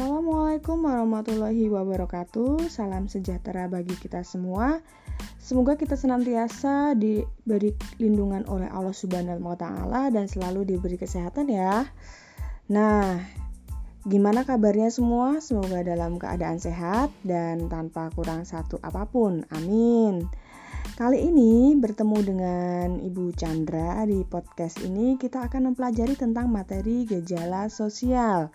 Assalamualaikum warahmatullahi wabarakatuh. Salam sejahtera bagi kita semua. Semoga kita senantiasa diberi lindungan oleh Allah Subhanahu wa taala dan selalu diberi kesehatan ya. Nah, gimana kabarnya semua? Semoga dalam keadaan sehat dan tanpa kurang satu apa pun. Amin. Kali ini bertemu dengan Ibu Chandra di podcast ini kita akan mempelajari tentang materi gejala sosial.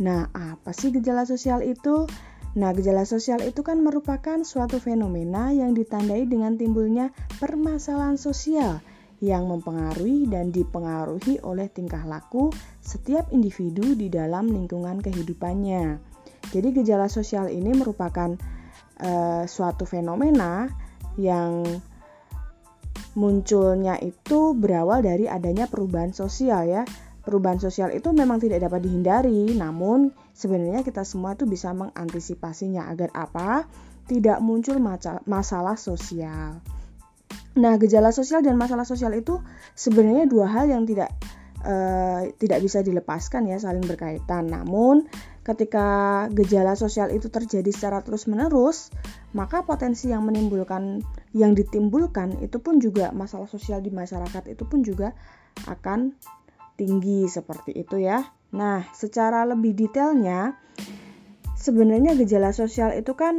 Nah, apa sih gejala sosial itu? Nah, gejala sosial itu kan merupakan suatu fenomena yang ditandai dengan timbulnya permasalahan sosial yang mempengaruhi dan dipengaruhi oleh tingkah laku setiap individu di dalam lingkungan kehidupannya. Jadi, gejala sosial ini merupakan uh, suatu fenomena yang munculnya itu berawal dari adanya perubahan sosial ya perubahan sosial itu memang tidak dapat dihindari, namun sebenarnya kita semua itu bisa mengantisipasinya agar apa? Tidak muncul masalah sosial. Nah, gejala sosial dan masalah sosial itu sebenarnya dua hal yang tidak uh, tidak bisa dilepaskan ya, saling berkaitan. Namun, ketika gejala sosial itu terjadi secara terus-menerus, maka potensi yang menimbulkan yang ditimbulkan itu pun juga masalah sosial di masyarakat itu pun juga akan tinggi seperti itu ya. Nah, secara lebih detailnya sebenarnya gejala sosial itu kan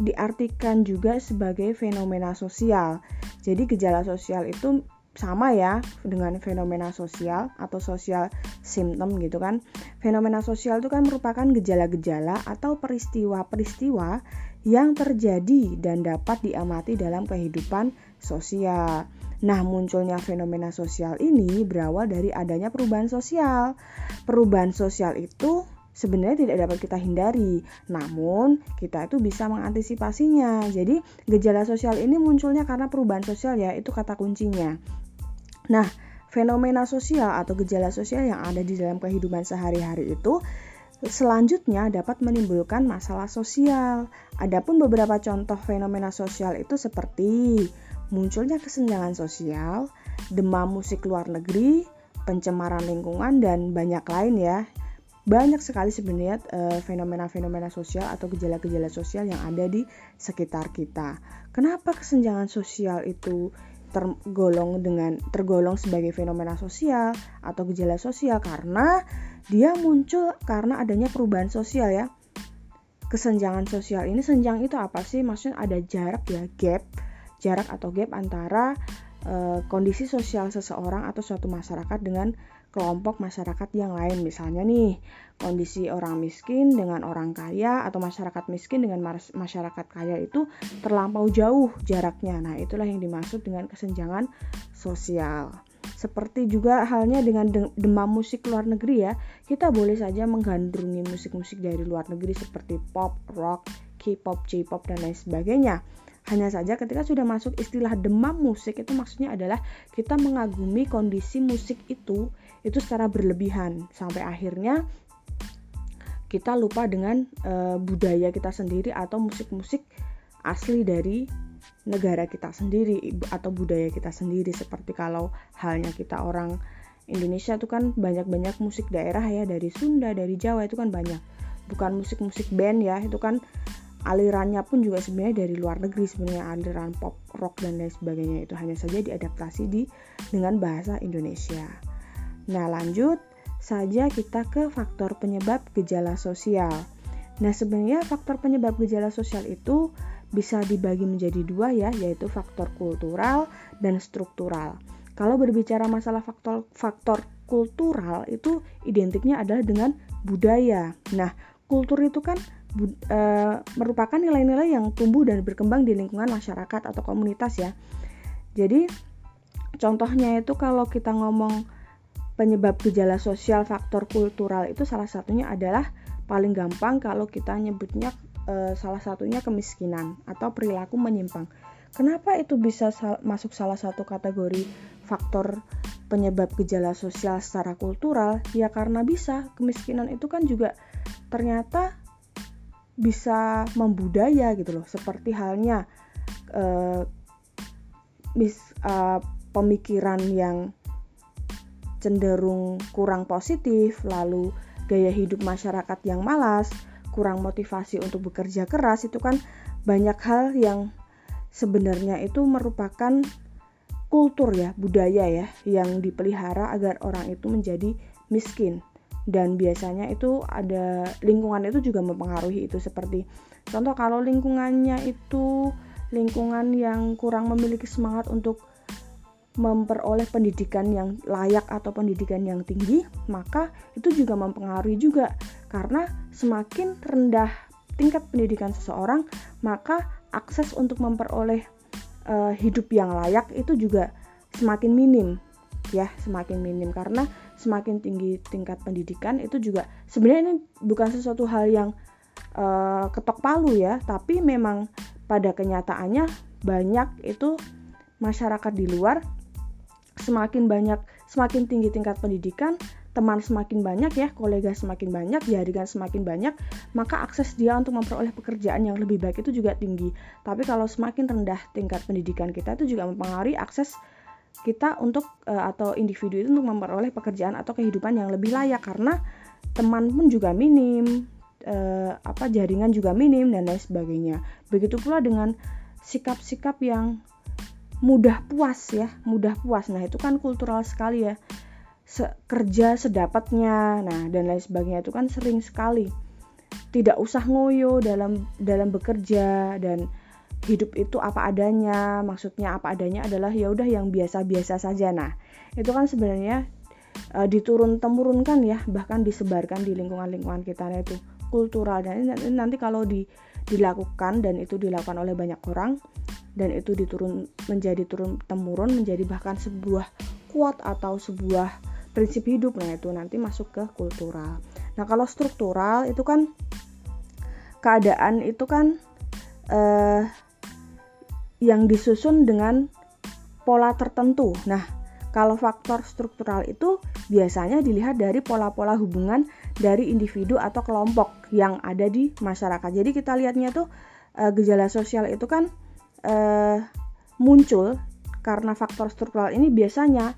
diartikan juga sebagai fenomena sosial. Jadi gejala sosial itu sama ya dengan fenomena sosial atau sosial symptom gitu kan. Fenomena sosial itu kan merupakan gejala-gejala atau peristiwa-peristiwa yang terjadi dan dapat diamati dalam kehidupan sosial. Nah, munculnya fenomena sosial ini berawal dari adanya perubahan sosial. Perubahan sosial itu sebenarnya tidak dapat kita hindari, namun kita itu bisa mengantisipasinya. Jadi, gejala sosial ini munculnya karena perubahan sosial ya, itu kata kuncinya. Nah, fenomena sosial atau gejala sosial yang ada di dalam kehidupan sehari-hari itu selanjutnya dapat menimbulkan masalah sosial. Adapun beberapa contoh fenomena sosial itu seperti munculnya kesenjangan sosial, demam musik luar negeri, pencemaran lingkungan dan banyak lain ya. Banyak sekali sebenarnya fenomena fenomena-fenomena sosial atau gejala-gejala sosial yang ada di sekitar kita. Kenapa kesenjangan sosial itu tergolong dengan tergolong sebagai fenomena sosial atau gejala sosial karena dia muncul karena adanya perubahan sosial ya. Kesenjangan sosial ini senjang itu apa sih? Maksudnya ada jarak ya, gap jarak atau gap antara e, kondisi sosial seseorang atau suatu masyarakat dengan kelompok masyarakat yang lain. Misalnya nih, kondisi orang miskin dengan orang kaya atau masyarakat miskin dengan masyarakat kaya itu terlampau jauh jaraknya. Nah, itulah yang dimaksud dengan kesenjangan sosial. Seperti juga halnya dengan demam musik luar negeri ya, kita boleh saja menggandrungi musik-musik dari luar negeri seperti pop, rock, K-pop, J-pop dan lain sebagainya. Hanya saja ketika sudah masuk istilah demam musik itu maksudnya adalah kita mengagumi kondisi musik itu itu secara berlebihan. Sampai akhirnya kita lupa dengan e, budaya kita sendiri atau musik-musik asli dari negara kita sendiri atau budaya kita sendiri. Seperti kalau halnya kita orang Indonesia itu kan banyak-banyak musik daerah ya dari Sunda dari Jawa itu kan banyak. Bukan musik-musik band ya itu kan alirannya pun juga sebenarnya dari luar negeri sebenarnya aliran pop rock dan lain sebagainya itu hanya saja diadaptasi di dengan bahasa Indonesia. Nah lanjut saja kita ke faktor penyebab gejala sosial. Nah sebenarnya faktor penyebab gejala sosial itu bisa dibagi menjadi dua ya yaitu faktor kultural dan struktural. Kalau berbicara masalah faktor faktor kultural itu identiknya adalah dengan budaya. Nah kultur itu kan e, merupakan nilai-nilai yang tumbuh dan berkembang di lingkungan masyarakat atau komunitas ya. Jadi contohnya itu kalau kita ngomong penyebab gejala sosial faktor kultural itu salah satunya adalah paling gampang kalau kita nyebutnya e, salah satunya kemiskinan atau perilaku menyimpang. Kenapa itu bisa sal masuk salah satu kategori faktor penyebab gejala sosial secara kultural? Ya karena bisa kemiskinan itu kan juga ternyata bisa membudaya gitu loh. Seperti halnya uh, mis, uh, pemikiran yang cenderung kurang positif lalu gaya hidup masyarakat yang malas, kurang motivasi untuk bekerja keras itu kan banyak hal yang sebenarnya itu merupakan kultur ya, budaya ya yang dipelihara agar orang itu menjadi miskin dan biasanya itu ada lingkungan itu juga mempengaruhi itu seperti contoh kalau lingkungannya itu lingkungan yang kurang memiliki semangat untuk memperoleh pendidikan yang layak atau pendidikan yang tinggi, maka itu juga mempengaruhi juga. Karena semakin rendah tingkat pendidikan seseorang, maka akses untuk memperoleh uh, hidup yang layak itu juga semakin minim ya, semakin minim. Karena semakin tinggi tingkat pendidikan itu juga sebenarnya ini bukan sesuatu hal yang uh, ketok palu ya, tapi memang pada kenyataannya banyak itu masyarakat di luar semakin banyak semakin tinggi tingkat pendidikan teman semakin banyak ya kolega semakin banyak jaringan semakin banyak maka akses dia untuk memperoleh pekerjaan yang lebih baik itu juga tinggi. Tapi kalau semakin rendah tingkat pendidikan kita itu juga mempengaruhi akses kita untuk uh, atau individu itu untuk memperoleh pekerjaan atau kehidupan yang lebih layak. Karena teman pun juga minim uh, apa jaringan juga minim dan lain sebagainya. Begitu pula dengan sikap-sikap yang mudah puas ya mudah puas. Nah itu kan kultural sekali ya. Se kerja sedapatnya nah dan lain sebagainya. Itu kan sering sekali. Tidak usah ngoyo dalam dalam bekerja dan hidup itu apa adanya maksudnya apa adanya adalah ya udah yang biasa-biasa saja. Nah itu kan sebenarnya e, diturun temurunkan ya bahkan disebarkan di lingkungan-lingkungan kita. Nah itu kultural. Dan nanti kalau di, dilakukan dan itu dilakukan oleh banyak orang dan itu diturun menjadi turun temurun menjadi bahkan sebuah kuat atau sebuah prinsip hidup. Nah itu nanti masuk ke kultural. Nah kalau struktural itu kan keadaan itu kan eh, yang disusun dengan pola tertentu nah kalau faktor struktural itu biasanya dilihat dari pola-pola hubungan dari individu atau kelompok yang ada di masyarakat. Jadi kita lihatnya tuh eh, gejala sosial itu kan uh, muncul karena faktor struktural ini biasanya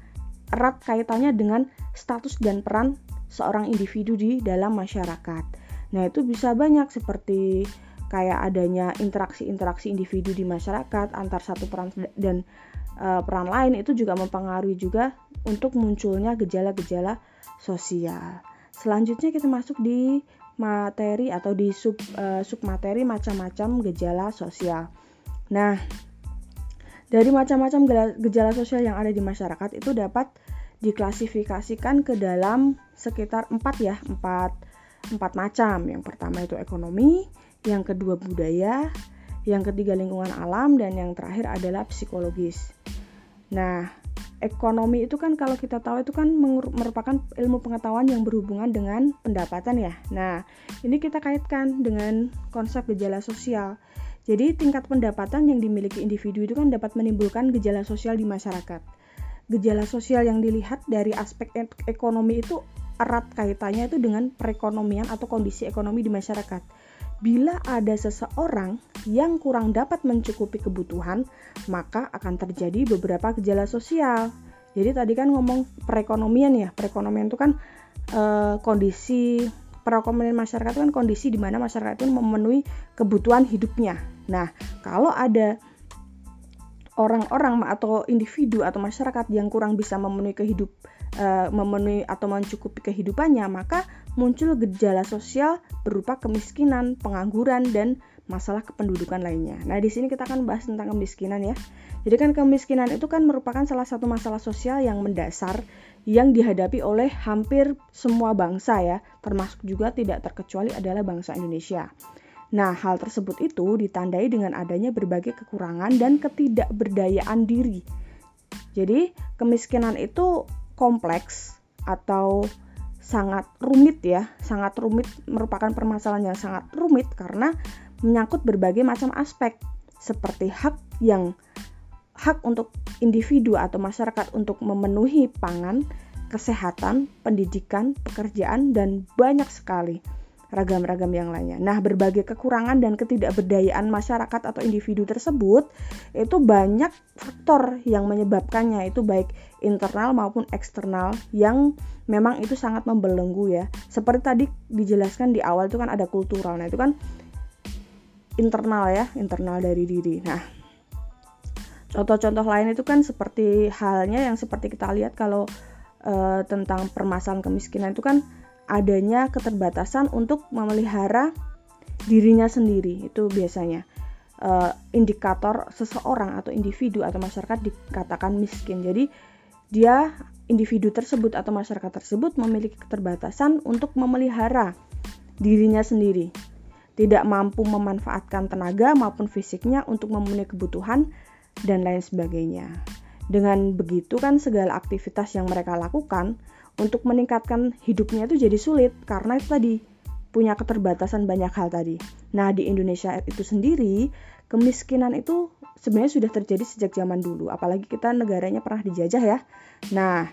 erat kaitannya dengan status dan peran seorang individu di dalam masyarakat. Nah, itu bisa banyak seperti kayak adanya interaksi-interaksi individu di masyarakat antar satu peran dan uh, peran lain itu juga mempengaruhi juga untuk munculnya gejala-gejala sosial. Selanjutnya kita masuk di materi atau di sub uh, submateri macam-macam gejala sosial. Nah, dari macam-macam gejala sosial yang ada di masyarakat itu dapat diklasifikasikan ke dalam sekitar empat ya, empat, empat macam. Yang pertama itu ekonomi, yang kedua budaya, yang ketiga lingkungan alam, dan yang terakhir adalah psikologis. Nah, ekonomi itu kan kalau kita tahu itu kan merupakan ilmu pengetahuan yang berhubungan dengan pendapatan ya. Nah, ini kita kaitkan dengan konsep gejala sosial. Jadi tingkat pendapatan yang dimiliki individu itu kan dapat menimbulkan gejala sosial di masyarakat. Gejala sosial yang dilihat dari aspek ekonomi itu erat kaitannya itu dengan perekonomian atau kondisi ekonomi di masyarakat. Bila ada seseorang yang kurang dapat mencukupi kebutuhan, maka akan terjadi beberapa gejala sosial. Jadi tadi kan ngomong perekonomian ya, perekonomian itu kan e, kondisi perekonomian masyarakat itu kan kondisi di mana masyarakat itu memenuhi kebutuhan hidupnya. Nah, kalau ada orang-orang atau individu atau masyarakat yang kurang bisa memenuhi kehidup uh, memenuhi atau mencukupi kehidupannya, maka muncul gejala sosial berupa kemiskinan, pengangguran dan masalah kependudukan lainnya. Nah, di sini kita akan bahas tentang kemiskinan ya. Jadi kan kemiskinan itu kan merupakan salah satu masalah sosial yang mendasar yang dihadapi oleh hampir semua bangsa ya, termasuk juga tidak terkecuali adalah bangsa Indonesia. Nah, hal tersebut itu ditandai dengan adanya berbagai kekurangan dan ketidakberdayaan diri. Jadi, kemiskinan itu kompleks atau sangat rumit ya, sangat rumit merupakan permasalahan yang sangat rumit karena menyangkut berbagai macam aspek seperti hak yang hak untuk individu atau masyarakat untuk memenuhi pangan, kesehatan, pendidikan, pekerjaan, dan banyak sekali. Ragam-ragam yang lainnya. Nah, berbagai kekurangan dan ketidakberdayaan masyarakat atau individu tersebut itu banyak faktor yang menyebabkannya itu baik internal maupun eksternal yang memang itu sangat membelenggu ya. Seperti tadi dijelaskan di awal itu kan ada kultural. Nah, itu kan internal ya, internal dari diri. Nah, contoh-contoh lain itu kan seperti halnya yang seperti kita lihat kalau e, tentang permasalahan kemiskinan itu kan adanya keterbatasan untuk memelihara dirinya sendiri itu biasanya. Uh, indikator seseorang atau individu atau masyarakat dikatakan miskin. Jadi dia individu tersebut atau masyarakat tersebut memiliki keterbatasan untuk memelihara dirinya sendiri. Tidak mampu memanfaatkan tenaga maupun fisiknya untuk memenuhi kebutuhan dan lain sebagainya. Dengan begitu kan segala aktivitas yang mereka lakukan untuk meningkatkan hidupnya itu jadi sulit karena itu tadi punya keterbatasan banyak hal tadi. Nah, di Indonesia itu sendiri kemiskinan itu sebenarnya sudah terjadi sejak zaman dulu, apalagi kita negaranya pernah dijajah ya. Nah,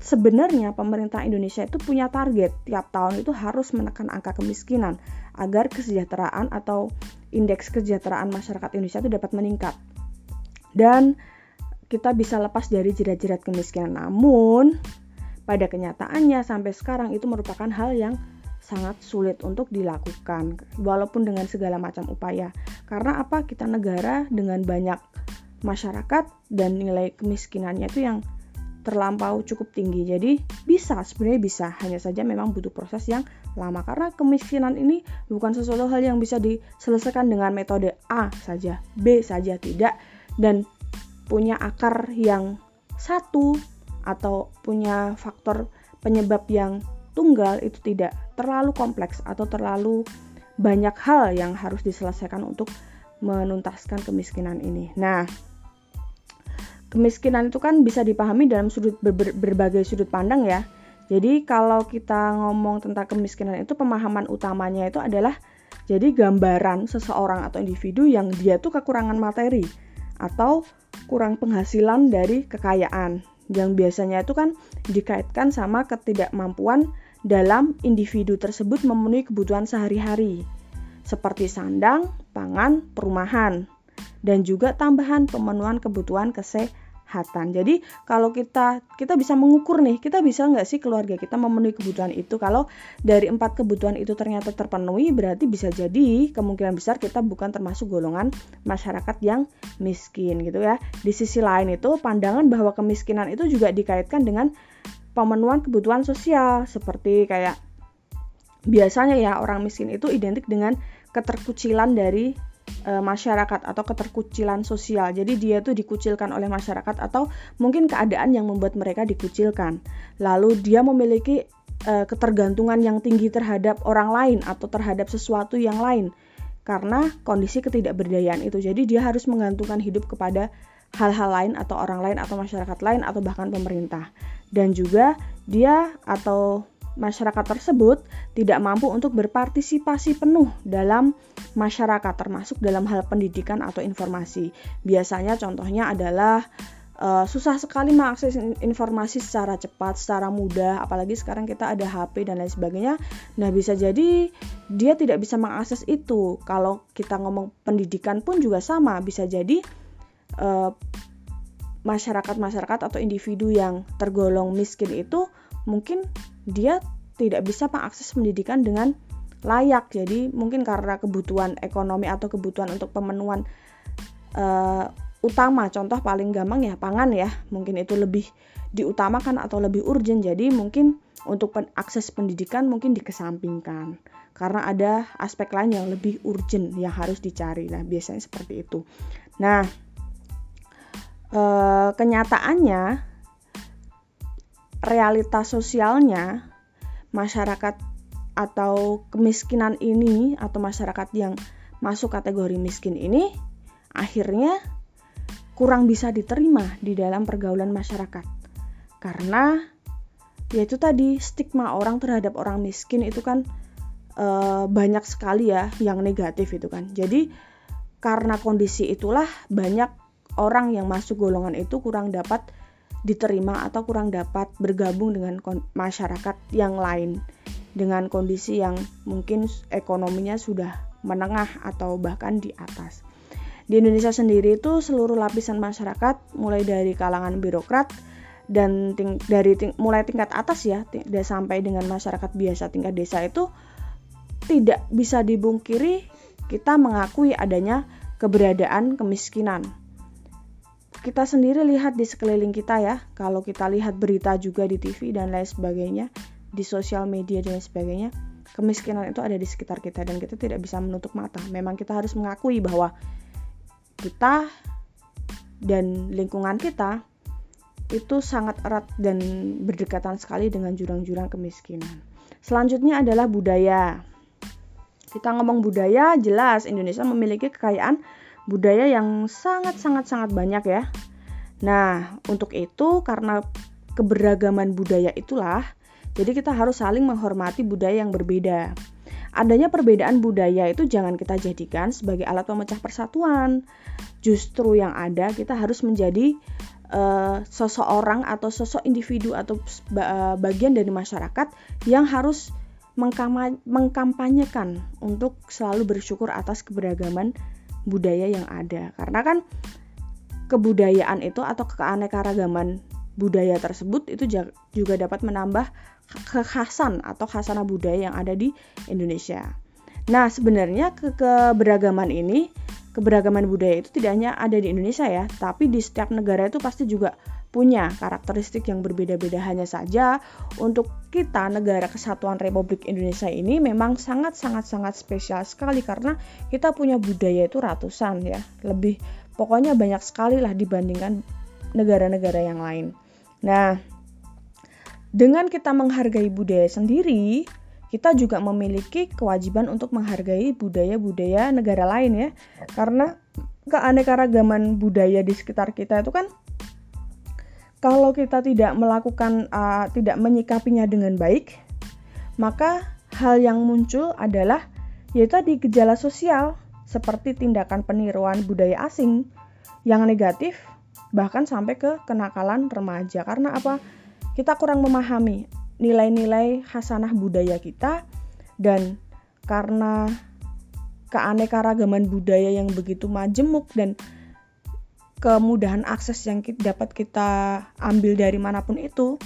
sebenarnya pemerintah Indonesia itu punya target tiap tahun itu harus menekan angka kemiskinan agar kesejahteraan atau indeks kesejahteraan masyarakat Indonesia itu dapat meningkat. Dan kita bisa lepas dari jerat-jerat kemiskinan. Namun, pada kenyataannya sampai sekarang itu merupakan hal yang sangat sulit untuk dilakukan walaupun dengan segala macam upaya. Karena apa? Kita negara dengan banyak masyarakat dan nilai kemiskinannya itu yang terlampau cukup tinggi. Jadi bisa sebenarnya bisa, hanya saja memang butuh proses yang lama karena kemiskinan ini bukan sesuatu hal yang bisa diselesaikan dengan metode A saja, B saja tidak dan punya akar yang satu atau punya faktor penyebab yang tunggal itu tidak terlalu kompleks atau terlalu banyak hal yang harus diselesaikan untuk menuntaskan kemiskinan ini. Nah, kemiskinan itu kan bisa dipahami dalam sudut ber, ber, berbagai sudut pandang ya. Jadi kalau kita ngomong tentang kemiskinan itu pemahaman utamanya itu adalah jadi gambaran seseorang atau individu yang dia tuh kekurangan materi atau kurang penghasilan dari kekayaan yang biasanya itu kan dikaitkan sama ketidakmampuan dalam individu tersebut memenuhi kebutuhan sehari-hari seperti sandang, pangan, perumahan dan juga tambahan pemenuhan kebutuhan kesehatan kesehatan. Jadi kalau kita kita bisa mengukur nih, kita bisa nggak sih keluarga kita memenuhi kebutuhan itu? Kalau dari empat kebutuhan itu ternyata terpenuhi, berarti bisa jadi kemungkinan besar kita bukan termasuk golongan masyarakat yang miskin gitu ya. Di sisi lain itu pandangan bahwa kemiskinan itu juga dikaitkan dengan pemenuhan kebutuhan sosial seperti kayak biasanya ya orang miskin itu identik dengan keterkucilan dari e, masyarakat atau keterkucilan sosial. Jadi dia tuh dikucilkan oleh masyarakat atau mungkin keadaan yang membuat mereka dikucilkan. Lalu dia memiliki e, ketergantungan yang tinggi terhadap orang lain atau terhadap sesuatu yang lain karena kondisi ketidakberdayaan itu. Jadi dia harus menggantungkan hidup kepada hal-hal lain atau orang lain atau masyarakat lain atau bahkan pemerintah. Dan juga dia atau masyarakat tersebut tidak mampu untuk berpartisipasi penuh dalam masyarakat termasuk dalam hal pendidikan atau informasi. Biasanya contohnya adalah uh, susah sekali mengakses informasi secara cepat, secara mudah, apalagi sekarang kita ada HP dan lain sebagainya. Nah, bisa jadi dia tidak bisa mengakses itu. Kalau kita ngomong pendidikan pun juga sama, bisa jadi uh, masyarakat-masyarakat atau individu yang tergolong miskin itu mungkin dia tidak bisa mengakses pendidikan dengan layak. Jadi mungkin karena kebutuhan ekonomi atau kebutuhan untuk pemenuhan uh, utama, contoh paling gampang ya pangan ya, mungkin itu lebih diutamakan atau lebih urgent. Jadi mungkin untuk pen akses pendidikan mungkin dikesampingkan karena ada aspek lain yang lebih urgent yang harus dicari. Nah biasanya seperti itu. Nah uh, kenyataannya realitas sosialnya masyarakat atau kemiskinan ini atau masyarakat yang masuk kategori miskin ini akhirnya kurang bisa diterima di dalam pergaulan masyarakat. Karena yaitu tadi stigma orang terhadap orang miskin itu kan e, banyak sekali ya yang negatif itu kan. Jadi karena kondisi itulah banyak orang yang masuk golongan itu kurang dapat diterima atau kurang dapat bergabung dengan masyarakat yang lain dengan kondisi yang mungkin ekonominya sudah menengah atau bahkan di atas. Di Indonesia sendiri itu seluruh lapisan masyarakat mulai dari kalangan birokrat dan ting dari ting mulai tingkat atas ya ting sampai dengan masyarakat biasa tingkat desa itu tidak bisa dibungkiri kita mengakui adanya keberadaan kemiskinan kita sendiri lihat di sekeliling kita ya, kalau kita lihat berita juga di TV dan lain sebagainya, di sosial media dan lain sebagainya, kemiskinan itu ada di sekitar kita dan kita tidak bisa menutup mata. Memang kita harus mengakui bahwa kita dan lingkungan kita itu sangat erat dan berdekatan sekali dengan jurang-jurang kemiskinan. Selanjutnya adalah budaya. Kita ngomong budaya, jelas Indonesia memiliki kekayaan budaya yang sangat-sangat-sangat banyak ya. Nah, untuk itu karena keberagaman budaya itulah, jadi kita harus saling menghormati budaya yang berbeda. Adanya perbedaan budaya itu jangan kita jadikan sebagai alat pemecah persatuan. Justru yang ada kita harus menjadi uh, seseorang atau sosok individu atau bagian dari masyarakat yang harus mengkampanyekan untuk selalu bersyukur atas keberagaman budaya yang ada karena kan kebudayaan itu atau keanekaragaman budaya tersebut itu juga dapat menambah kekhasan atau khasanah budaya yang ada di Indonesia. Nah, sebenarnya ke keberagaman ini, keberagaman budaya itu tidak hanya ada di Indonesia ya, tapi di setiap negara itu pasti juga punya karakteristik yang berbeda-beda. Hanya saja untuk kita negara kesatuan Republik Indonesia ini memang sangat-sangat-sangat spesial sekali karena kita punya budaya itu ratusan ya. Lebih pokoknya banyak sekali lah dibandingkan negara-negara yang lain. Nah dengan kita menghargai budaya sendiri kita juga memiliki kewajiban untuk menghargai budaya-budaya negara lain ya. Karena keanekaragaman budaya di sekitar kita itu kan kalau kita tidak melakukan uh, tidak menyikapinya dengan baik, maka hal yang muncul adalah yaitu di gejala sosial seperti tindakan peniruan budaya asing yang negatif bahkan sampai ke kenakalan remaja karena apa? Kita kurang memahami nilai-nilai hasanah budaya kita dan karena keanekaragaman budaya yang begitu majemuk dan kemudahan akses yang kita, dapat kita ambil dari mana pun itu.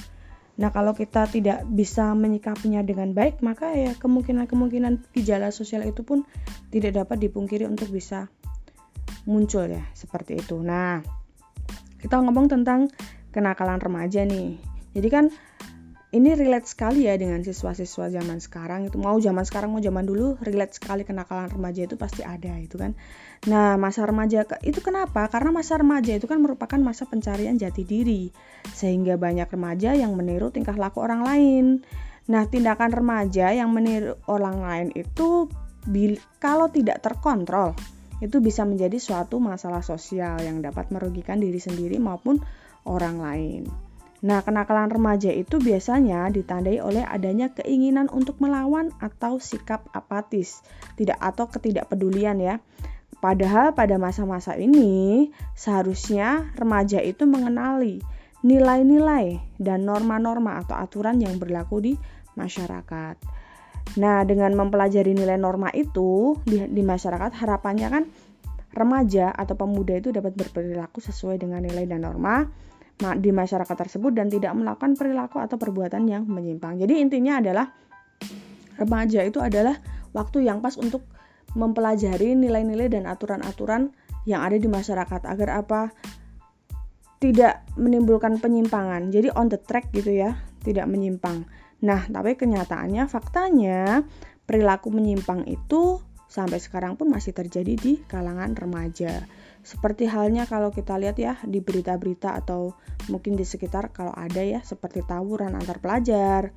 Nah, kalau kita tidak bisa menyikapinya dengan baik, maka ya kemungkinan-kemungkinan gejala sosial itu pun tidak dapat dipungkiri untuk bisa muncul ya, seperti itu. Nah, kita ngomong tentang kenakalan remaja nih. Jadi kan ini relate sekali ya dengan siswa-siswa zaman sekarang itu. Mau zaman sekarang mau zaman dulu relate sekali kenakalan remaja itu pasti ada itu kan. Nah masa remaja itu kenapa? Karena masa remaja itu kan merupakan masa pencarian jati diri sehingga banyak remaja yang meniru tingkah laku orang lain. Nah tindakan remaja yang meniru orang lain itu kalau tidak terkontrol itu bisa menjadi suatu masalah sosial yang dapat merugikan diri sendiri maupun orang lain. Nah, kenakalan remaja itu biasanya ditandai oleh adanya keinginan untuk melawan atau sikap apatis, tidak atau ketidakpedulian ya. Padahal pada masa-masa ini seharusnya remaja itu mengenali nilai-nilai dan norma-norma atau aturan yang berlaku di masyarakat. Nah, dengan mempelajari nilai norma itu di, di masyarakat harapannya kan remaja atau pemuda itu dapat berperilaku sesuai dengan nilai dan norma di masyarakat tersebut dan tidak melakukan perilaku atau perbuatan yang menyimpang. Jadi intinya adalah remaja itu adalah waktu yang pas untuk mempelajari nilai-nilai dan aturan-aturan yang ada di masyarakat agar apa tidak menimbulkan penyimpangan. Jadi on the track gitu ya, tidak menyimpang. Nah, tapi kenyataannya faktanya perilaku menyimpang itu sampai sekarang pun masih terjadi di kalangan remaja. Seperti halnya kalau kita lihat ya di berita-berita atau mungkin di sekitar kalau ada ya seperti tawuran antar pelajar,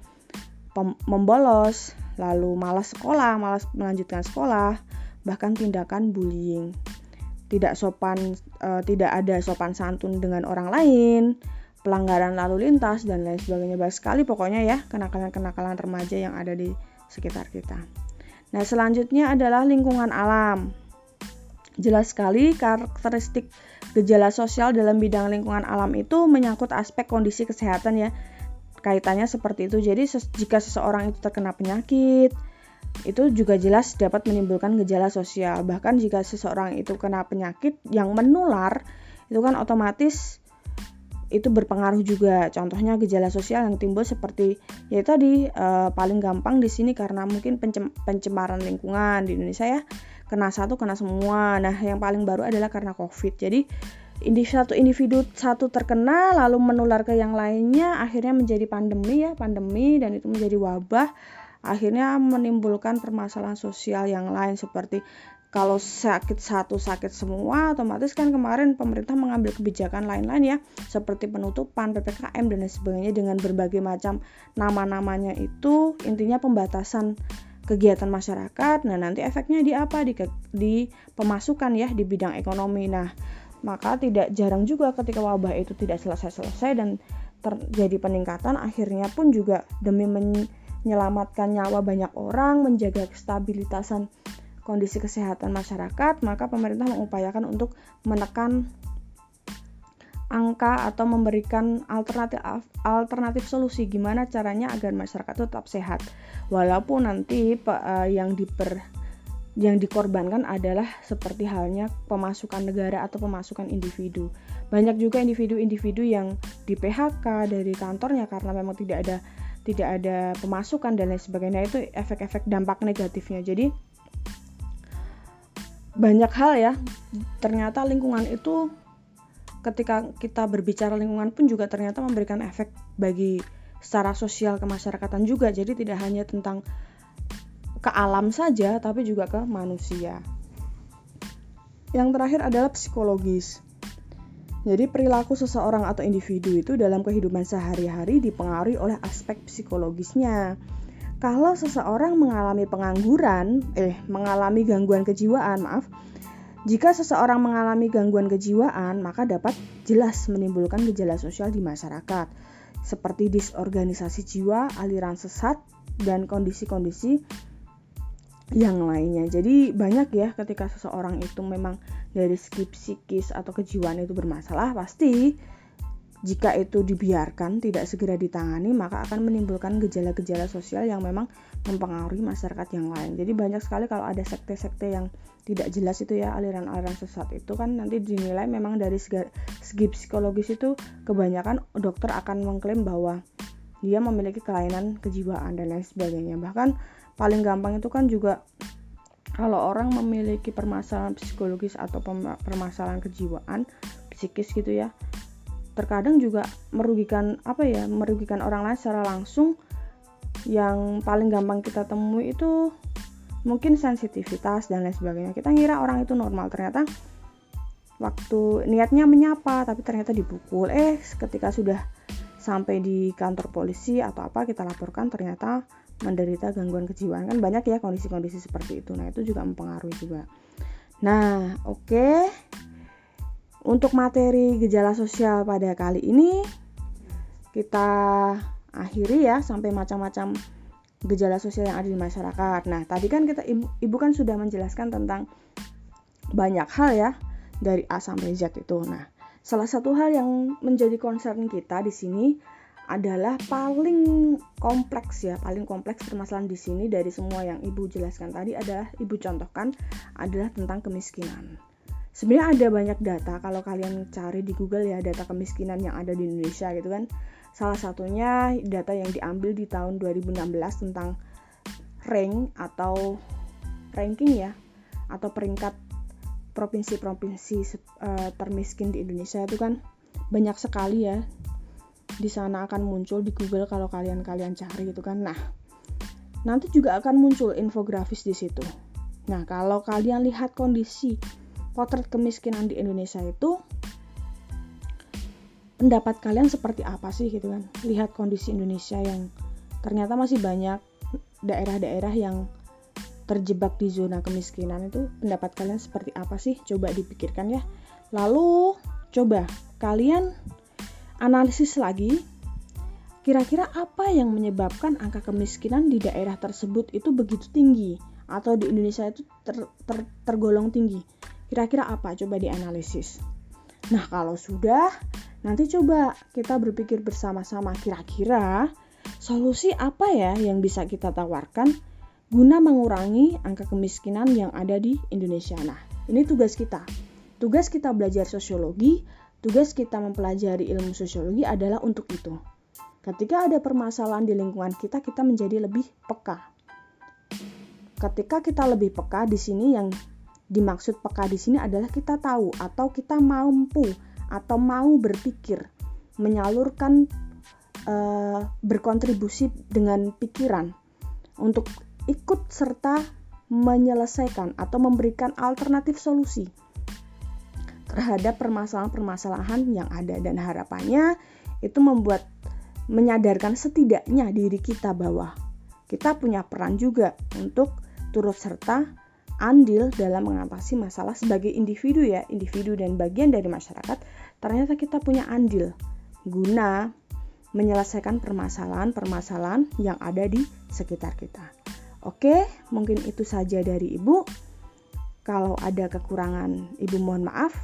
membolos, lalu malas sekolah, malas melanjutkan sekolah, bahkan tindakan bullying. Tidak sopan e, tidak ada sopan santun dengan orang lain, pelanggaran lalu lintas dan lain sebagainya banyak sekali pokoknya ya kenakalan-kenakalan remaja yang ada di sekitar kita. Nah, selanjutnya adalah lingkungan alam. Jelas sekali karakteristik gejala sosial dalam bidang lingkungan alam itu menyangkut aspek kondisi kesehatan ya. kaitannya seperti itu. Jadi ses jika seseorang itu terkena penyakit, itu juga jelas dapat menimbulkan gejala sosial. Bahkan jika seseorang itu kena penyakit yang menular, itu kan otomatis itu berpengaruh juga. Contohnya gejala sosial yang timbul seperti ya tadi e, paling gampang di sini karena mungkin pencem pencemaran lingkungan di Indonesia ya kena satu kena semua. Nah yang paling baru adalah karena COVID. Jadi satu individu satu terkena lalu menular ke yang lainnya akhirnya menjadi pandemi ya pandemi dan itu menjadi wabah akhirnya menimbulkan permasalahan sosial yang lain seperti kalau sakit satu sakit semua otomatis kan kemarin pemerintah mengambil kebijakan lain-lain ya seperti penutupan PPKM dan sebagainya dengan berbagai macam nama-namanya itu intinya pembatasan kegiatan masyarakat nah nanti efeknya di apa? Di, di pemasukan ya di bidang ekonomi. Nah maka tidak jarang juga ketika wabah itu tidak selesai-selesai dan terjadi peningkatan akhirnya pun juga demi menyelamatkan nyawa banyak orang, menjaga kestabilitasan kondisi kesehatan masyarakat, maka pemerintah mengupayakan untuk menekan angka atau memberikan alternatif alternatif solusi gimana caranya agar masyarakat tetap sehat walaupun nanti uh, yang diper yang dikorbankan adalah seperti halnya pemasukan negara atau pemasukan individu. Banyak juga individu-individu yang di PHK dari kantornya karena memang tidak ada tidak ada pemasukan dan lain sebagainya itu efek-efek dampak negatifnya. Jadi banyak hal ya. Ternyata lingkungan itu ketika kita berbicara lingkungan pun juga ternyata memberikan efek bagi secara sosial kemasyarakatan juga. Jadi tidak hanya tentang ke alam saja, tapi juga ke manusia. Yang terakhir adalah psikologis. Jadi perilaku seseorang atau individu itu dalam kehidupan sehari-hari dipengaruhi oleh aspek psikologisnya. Kalau seseorang mengalami pengangguran, eh mengalami gangguan kejiwaan, maaf. Jika seseorang mengalami gangguan kejiwaan, maka dapat jelas menimbulkan gejala sosial di masyarakat, seperti disorganisasi jiwa, aliran sesat, dan kondisi-kondisi yang lainnya. Jadi banyak ya ketika seseorang itu memang dari segi psikis atau kejiwaan itu bermasalah, pasti jika itu dibiarkan tidak segera ditangani maka akan menimbulkan gejala-gejala sosial yang memang mempengaruhi masyarakat yang lain. Jadi banyak sekali kalau ada sekte-sekte yang tidak jelas itu ya aliran-aliran sesat itu kan nanti dinilai memang dari segi, psikologis itu kebanyakan dokter akan mengklaim bahwa dia memiliki kelainan kejiwaan dan lain sebagainya. Bahkan paling gampang itu kan juga kalau orang memiliki permasalahan psikologis atau permasalahan kejiwaan psikis gitu ya terkadang juga merugikan apa ya merugikan orang lain secara langsung. Yang paling gampang kita temui itu mungkin sensitivitas dan lain sebagainya. Kita ngira orang itu normal ternyata waktu niatnya menyapa tapi ternyata dipukul. Eh ketika sudah sampai di kantor polisi atau apa kita laporkan ternyata menderita gangguan kejiwaan. Kan banyak ya kondisi-kondisi seperti itu. Nah itu juga mempengaruhi juga. Nah oke. okay. Untuk materi gejala sosial pada kali ini kita akhiri ya sampai macam-macam gejala sosial yang ada di masyarakat nah tadi kan kita ibu, ibu kan sudah menjelaskan tentang banyak hal ya dari A sampai Z itu nah salah satu hal yang menjadi concern kita di sini adalah paling kompleks ya, paling kompleks permasalahan di sini dari semua yang Ibu jelaskan tadi adalah Ibu contohkan adalah tentang kemiskinan. Sebenarnya ada banyak data kalau kalian cari di Google ya data kemiskinan yang ada di Indonesia gitu kan. Salah satunya data yang diambil di tahun 2016 tentang rank atau ranking ya atau peringkat provinsi-provinsi uh, termiskin di Indonesia itu kan banyak sekali ya di sana akan muncul di Google kalau kalian-kalian cari gitu kan. Nah, nanti juga akan muncul infografis di situ. Nah, kalau kalian lihat kondisi potret kemiskinan di Indonesia itu pendapat kalian seperti apa sih gitu kan? Lihat kondisi Indonesia yang ternyata masih banyak daerah-daerah yang terjebak di zona kemiskinan itu pendapat kalian seperti apa sih? Coba dipikirkan ya. Lalu coba kalian analisis lagi kira-kira apa yang menyebabkan angka kemiskinan di daerah tersebut itu begitu tinggi atau di Indonesia itu ter, ter, tergolong tinggi. Kira-kira apa? Coba dianalisis. Nah, kalau sudah Nanti coba kita berpikir bersama-sama kira-kira solusi apa ya yang bisa kita tawarkan guna mengurangi angka kemiskinan yang ada di Indonesia. Nah, ini tugas kita. Tugas kita belajar sosiologi, tugas kita mempelajari ilmu sosiologi adalah untuk itu. Ketika ada permasalahan di lingkungan kita, kita menjadi lebih peka. Ketika kita lebih peka di sini yang dimaksud peka di sini adalah kita tahu atau kita mampu atau mau berpikir menyalurkan uh, berkontribusi dengan pikiran untuk ikut serta menyelesaikan atau memberikan alternatif solusi terhadap permasalahan-permasalahan yang ada. Dan harapannya itu membuat menyadarkan setidaknya diri kita bahwa kita punya peran juga untuk turut serta andil dalam mengatasi masalah sebagai individu ya, individu dan bagian dari masyarakat, ternyata kita punya andil guna menyelesaikan permasalahan-permasalahan yang ada di sekitar kita. Oke, mungkin itu saja dari Ibu. Kalau ada kekurangan, Ibu mohon maaf.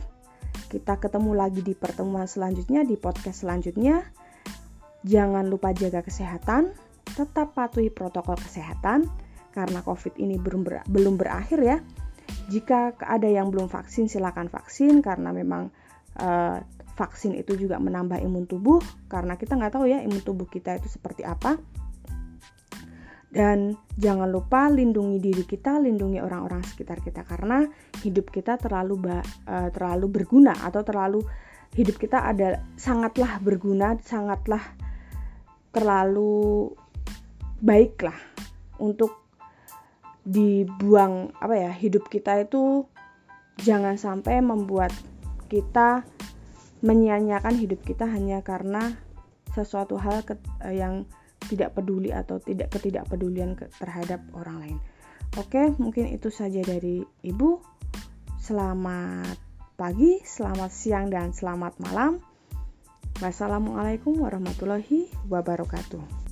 Kita ketemu lagi di pertemuan selanjutnya, di podcast selanjutnya. Jangan lupa jaga kesehatan, tetap patuhi protokol kesehatan karena COVID ini belum, ber, belum berakhir ya. Jika ada yang belum vaksin, silakan vaksin karena memang uh, vaksin itu juga menambah imun tubuh karena kita nggak tahu ya imun tubuh kita itu seperti apa. Dan jangan lupa lindungi diri kita, lindungi orang-orang sekitar kita karena hidup kita terlalu uh, terlalu berguna atau terlalu hidup kita ada sangatlah berguna, sangatlah terlalu baiklah untuk dibuang apa ya hidup kita itu jangan sampai membuat kita menyia-nyiakan hidup kita hanya karena sesuatu hal eh, yang tidak peduli atau tidak ketidakpedulian terhadap orang lain. Oke, mungkin itu saja dari Ibu. Selamat pagi, selamat siang, dan selamat malam. Wassalamualaikum warahmatullahi wabarakatuh.